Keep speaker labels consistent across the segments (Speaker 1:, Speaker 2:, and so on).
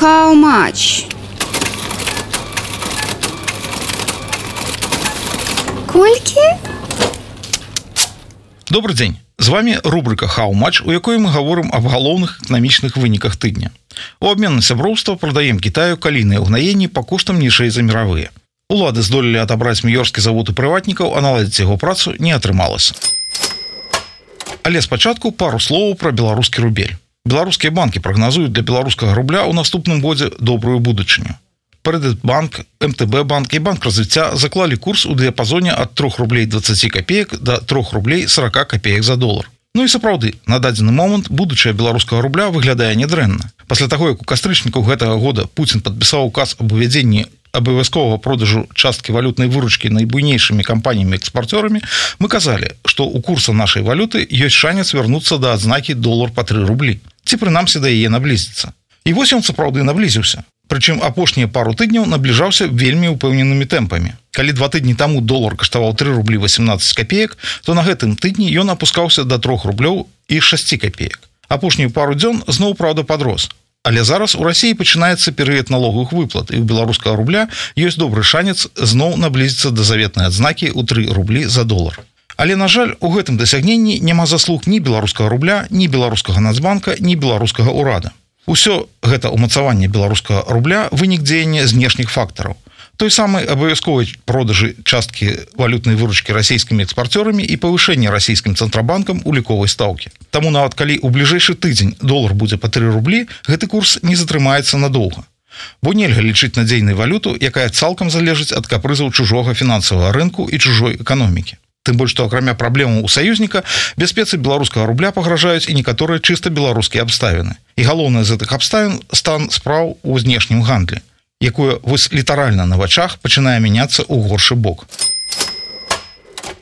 Speaker 1: How much? Колькі?
Speaker 2: Добрый дзень з вами рубрика хау-матч у якой мы гаворым аб галоўных эканамічных выніках тыдня. У обмен на сяброўства прадаем Китаю калійныя ўгнаенні па коштам нішэй за мировые. Улады здолелі адабраць міёрскі завод і прыватнікаў а наладзіць яго працу не атрымалася але спачатку пару словаў про беларускі рубель беларускія банки прагназуюць для беларускага рубля ў наступным годзе добрую будучыню банк мтб банк і банк развіцця заклалі курс у дыяпазоне ад 3 рублей 20 копеек до 3 рублей 40 копеек за долар Ну і сапраўды на дадзены момант будучая беларускага рубля выглядае нядрэнна пасля таго як у кастрычніку гэтага года Путін подпісаў указ об увядзенні абавязковага продажу часткі валютнай выручкі найбуйнейшымі кампаніямі экспарцёрамі мы казалі што у курса нашай валюты ёсць шанец вярнуцца да адзнакі долар по 3 рублі ці прынамсі да яе наблізіцца і вось ён сапраўды наблізіўся Прычым апошнія пару тыдняў набліжаўся вельмі ўпэўненымі тэмпамі. Калі два тыдні таму долар каштаваў 3 рублі 18 копеек, то на гэтым тыдні ён апускаўся да трох рублёў і 6 копеек. Апошнюю пару дзён зноў праўда подрос. Але зараз у рассіі пачынаецца перыяд налоговых выплат і у беларускага рубля ёсць добры шанец зноў наблізіцца да заветнай адзнакі ў 3 рублі за долар. Але на жаль, у гэтым дасягненні няма заслуг ні беларускага рубля, ні беларускага нацбанка, ні беларускага ўрада. Усё гэта умацаванне беларускага рубля вынік дзеяння знешніх фактараў. Той самы абавязковай продажы часткі валютнай выручкі расійскімі экспарцёрамі і павышэнне расійскім цэнтрабанкам уліковай стаўкі. Таму нават калі ў бліжэйшы тыдзень долар будзе па 3 рублі, гэты курс не затрымаецца надоўга. Бо нельга лічыць надзейнай валюту, якая цалкам залежыць ад капрызаў чужога фінансавага рынку і чужой эканомікі. Тым больш што акрамя праблему у саюзніка бяспецы беларускага рубля пагражаюць і некаторыя чыста беларускія абставіны. І галоўнае з гэтых абставін стан спраў у знешнім гандлі, якое вось літаральна на вачах пачынае мяняцца ў горшы бок.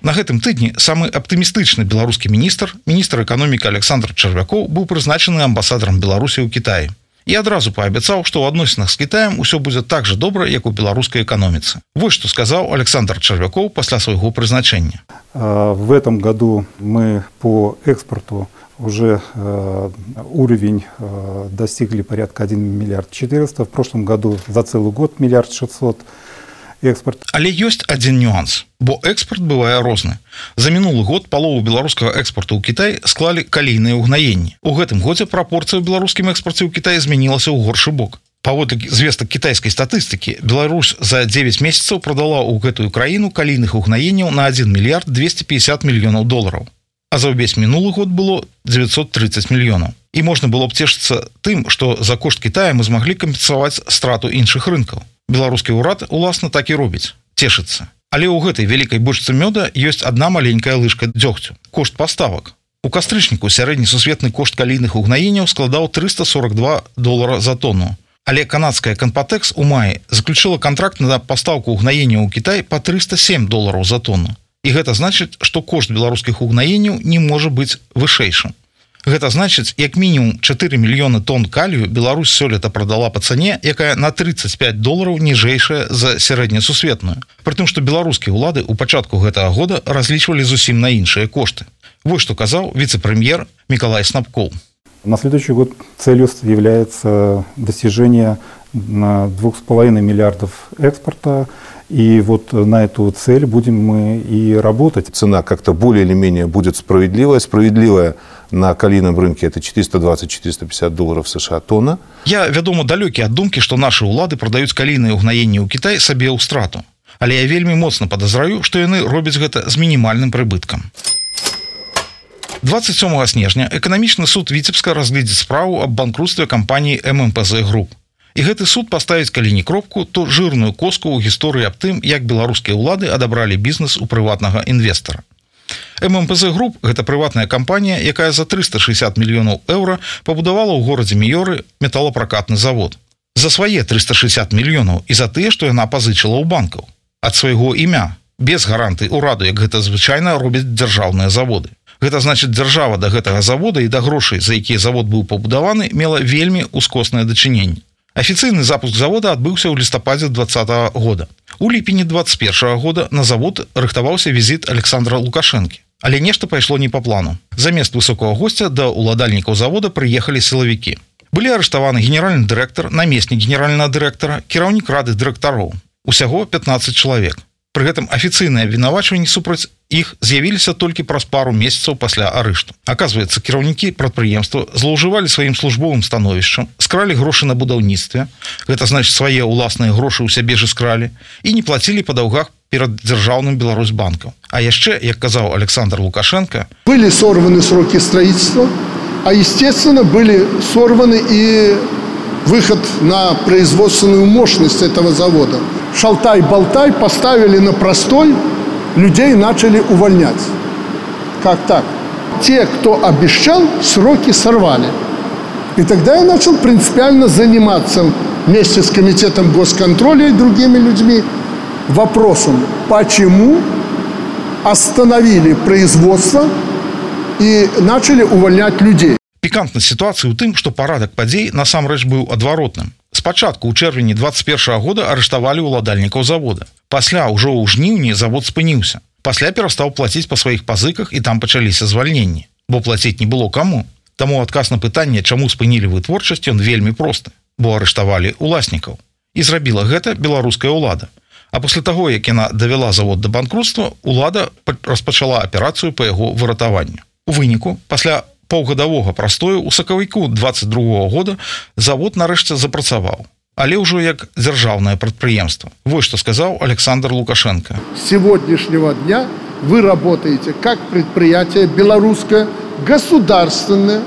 Speaker 2: На гэтым тыдні самы аптымістычны беларускі міністр, міністр эканомікі Александр Чарвякоў быў прызначаны амбасадарам Беларусі ў Кіаі і адразу паабяцаў што ў адносінах з кітаем усё будзе так жа добра як у беларускай эканоміцы вось што сказаў александр чарвякоў пасля свайго прызначэння
Speaker 3: в этом году мы по экспорту уже уровень достигли порядка 1 миллиард 400 в прошлом году за целый год миллиард 600 и
Speaker 2: экспорт. Але ёсць один нюанс бо экспорт бывае розны. За мінулы год палову беларускага экспорту ў Кітай склалі калійныя ўгнаенні. У гэтым годзе прапорцыя ў беларускім экспорце ў Кітай змянілася ў горшы бок. Паводле звестак кітайскай статыстыкі Беларусь за 9 месяцаў продала ў гэтую краіну калійных угнаенняў на 1 мільярд 250 мільёнаў долараў а за ўвесь мінулы год было 930 мільёнаў. І можна было б цешыцца тым што за кошт Китая мы змаглі кампенсаваць страту іншых рынкаў беларускі ўрад уласна так і робіць цешыцца але ў гэтай вялікай бочцы мёда ёсць одна маленькая лыжка дзёгцю. Кошт паставак. У кастрычніку сярэдні сусветны кошт калійных угнаенняў складаў 342 долара за тонну. Але канадская канпатэкс у маі заключила контракт на пастаўку угнаення ў Кітай по 307 долараў за тонну. І гэта значыць што кошт беларускіх угнаенняў не можа быць вышэйшым Гэта значыць як мінімум 4 мільёны тонн калію Беларусь сёлета продала по цане якая на 35 долараў ніжэйшая за сярэднесусветную. Притым что беларускія ўлады у пачатку гэтага года разлічвалі зусім на іншыя кошты. Вось что казаў віце-прэм'ер Миколай снапкол
Speaker 3: на следующий год целью является достижение на двух с половиной миллиардов экспорта. И вот на эту цель будем мы и работать.
Speaker 4: Цена как-то более или менее будет справедливая. Справедливая на калійным рынке это 420-450 долларов США тонна.
Speaker 2: Я вядома далёкі ад думкі, што нашы ўлады прадаюць калійныя ўгнаенні ў Кітай сабе ў страту. Але я вельмі моцна падазраю, што яны робяць гэта з мінімальным прыбыткам. 27 снежня эканамічны суд віцебска разгледзець справу аб банкрутстве кампаніі ММПЗ груп. І гэты суд паставіць калі не кропку, то жырную коску ў гісторыі аб тым, як беларускія ўлады адабралі бізнес у прыватнага інвестора. ММПЗ груп гэта прыватная кампанія якая за 360 мільёнаў еўра пабудавала ў горадзе міёры металлопракатны завод. За свае 360 мільёнаў і за тыя што яна пазычыла ў банкаў. Ад свайго імя без гаранты ўраду як гэта звычайна робяць дзяржаўныя заводы. Гэта значит дзяржава да гэтага завода і да грошай за якія завод быў пабудаваны мела вельмі ускоснае дачыненне. Афіцыйны запуск завода адбыўся ў лістападзе два -го года. У ліпені 21 -го года на завод рыхтаваўся візіт александра лукашэнкі Але нешта пайшло не по плану. Замест высокого гостя да уладальнікаў завода прыехалі сілавікі. былі арыштаваны генеральны дырэктар намеснік генеральнага дырэктара кіраўнік рады дырэктароў усяго 15 чалавек Пры гэтым афіцыйныя абвінавачванні супраць іх з'явіліся толькі праз пару месяцаў пасля арышту. Аказваецца, кіраўнікі прадпрыемства злоўжывалі сваім службовым становішчам, скралі грошы на будаўніцтве. Гэта значыць свае ўласныя грошы ў сябе ж скралі і не плацілі па даўгах перад дзяржаўным Беларусьбанкам. А яшчэ, як казаў Александр Лукашенко,
Speaker 5: были сорваны сроки строительства, а естественно были сорваны и выход на производственную мощность этого завода. Шалтай-болтай поставили на простой, людей начали увольнять. Как так? Те, кто обещал, сроки сорвали. И тогда я начал принципиально заниматься вместе с комитетом госконтроля и другими людьми вопросом, почему остановили производство и начали увольнять людей.
Speaker 2: пікантнасць сітуацыі ў тым, што парадак падзей насамрэч быў адваротным. Спачатку ў чэрвені 21 года арыштавалі ўладальнікаў завода. Пасля ўжо ў жніўні завод спыніўся. Пасля перастаў плаціць па сваіх пазыках і там пачаліся звальненні, бо плаціць не было каму. Таму адказ на пытанне, чаму спынілі вытворчасць ён вельмі просты, бо арыштавалі уласнікаў. І зрабіла гэта беларуская ўлада. А пасля таго, як яна давяла завод да банкрутства, улада распачала аперацыю па яго выратаванню. У выніку пасля паўгадавога прастою у сакавіку 22 года завод нарэшце запрацаваў але ўжо як дзяржаўнае прадпрыемства вось што сказаў александр лукашенко
Speaker 5: С сегодняшнего дня вы работаете как предприятие белорусское, государственное.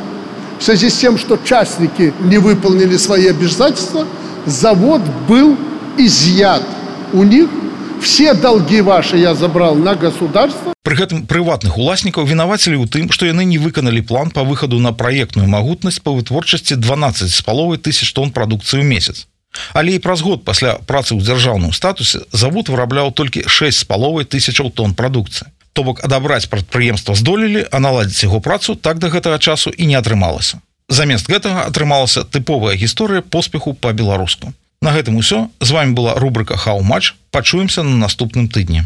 Speaker 5: В связи с тем, что частники не выполнили свои обязательства, завод был изъят у них. Все долги ваши я забрал на государство.
Speaker 2: Пры гэтым прыватных уласнікаў вінавацілі ў тым, што яны не выканалі план па выхаду на праектную магутнасць па вытворчасці 12 з паловай тысяч тонн прадукцыі ў месяц. Але і праз год пасля працы ў дзяржаўным статусе завод вырабляў толькі 6 з паловай тысячаў тонн прадукцыі. То бок адабраць прадпрыемства здолелі, а наладзіць яго працу так да гэтага часу і не атрымалася. Замест гэтага атрымалася тыповая гісторыя поспеху па-беларуску. На гэтым усё з вами была рубрика хау-матч пачуемся на наступным тыдні.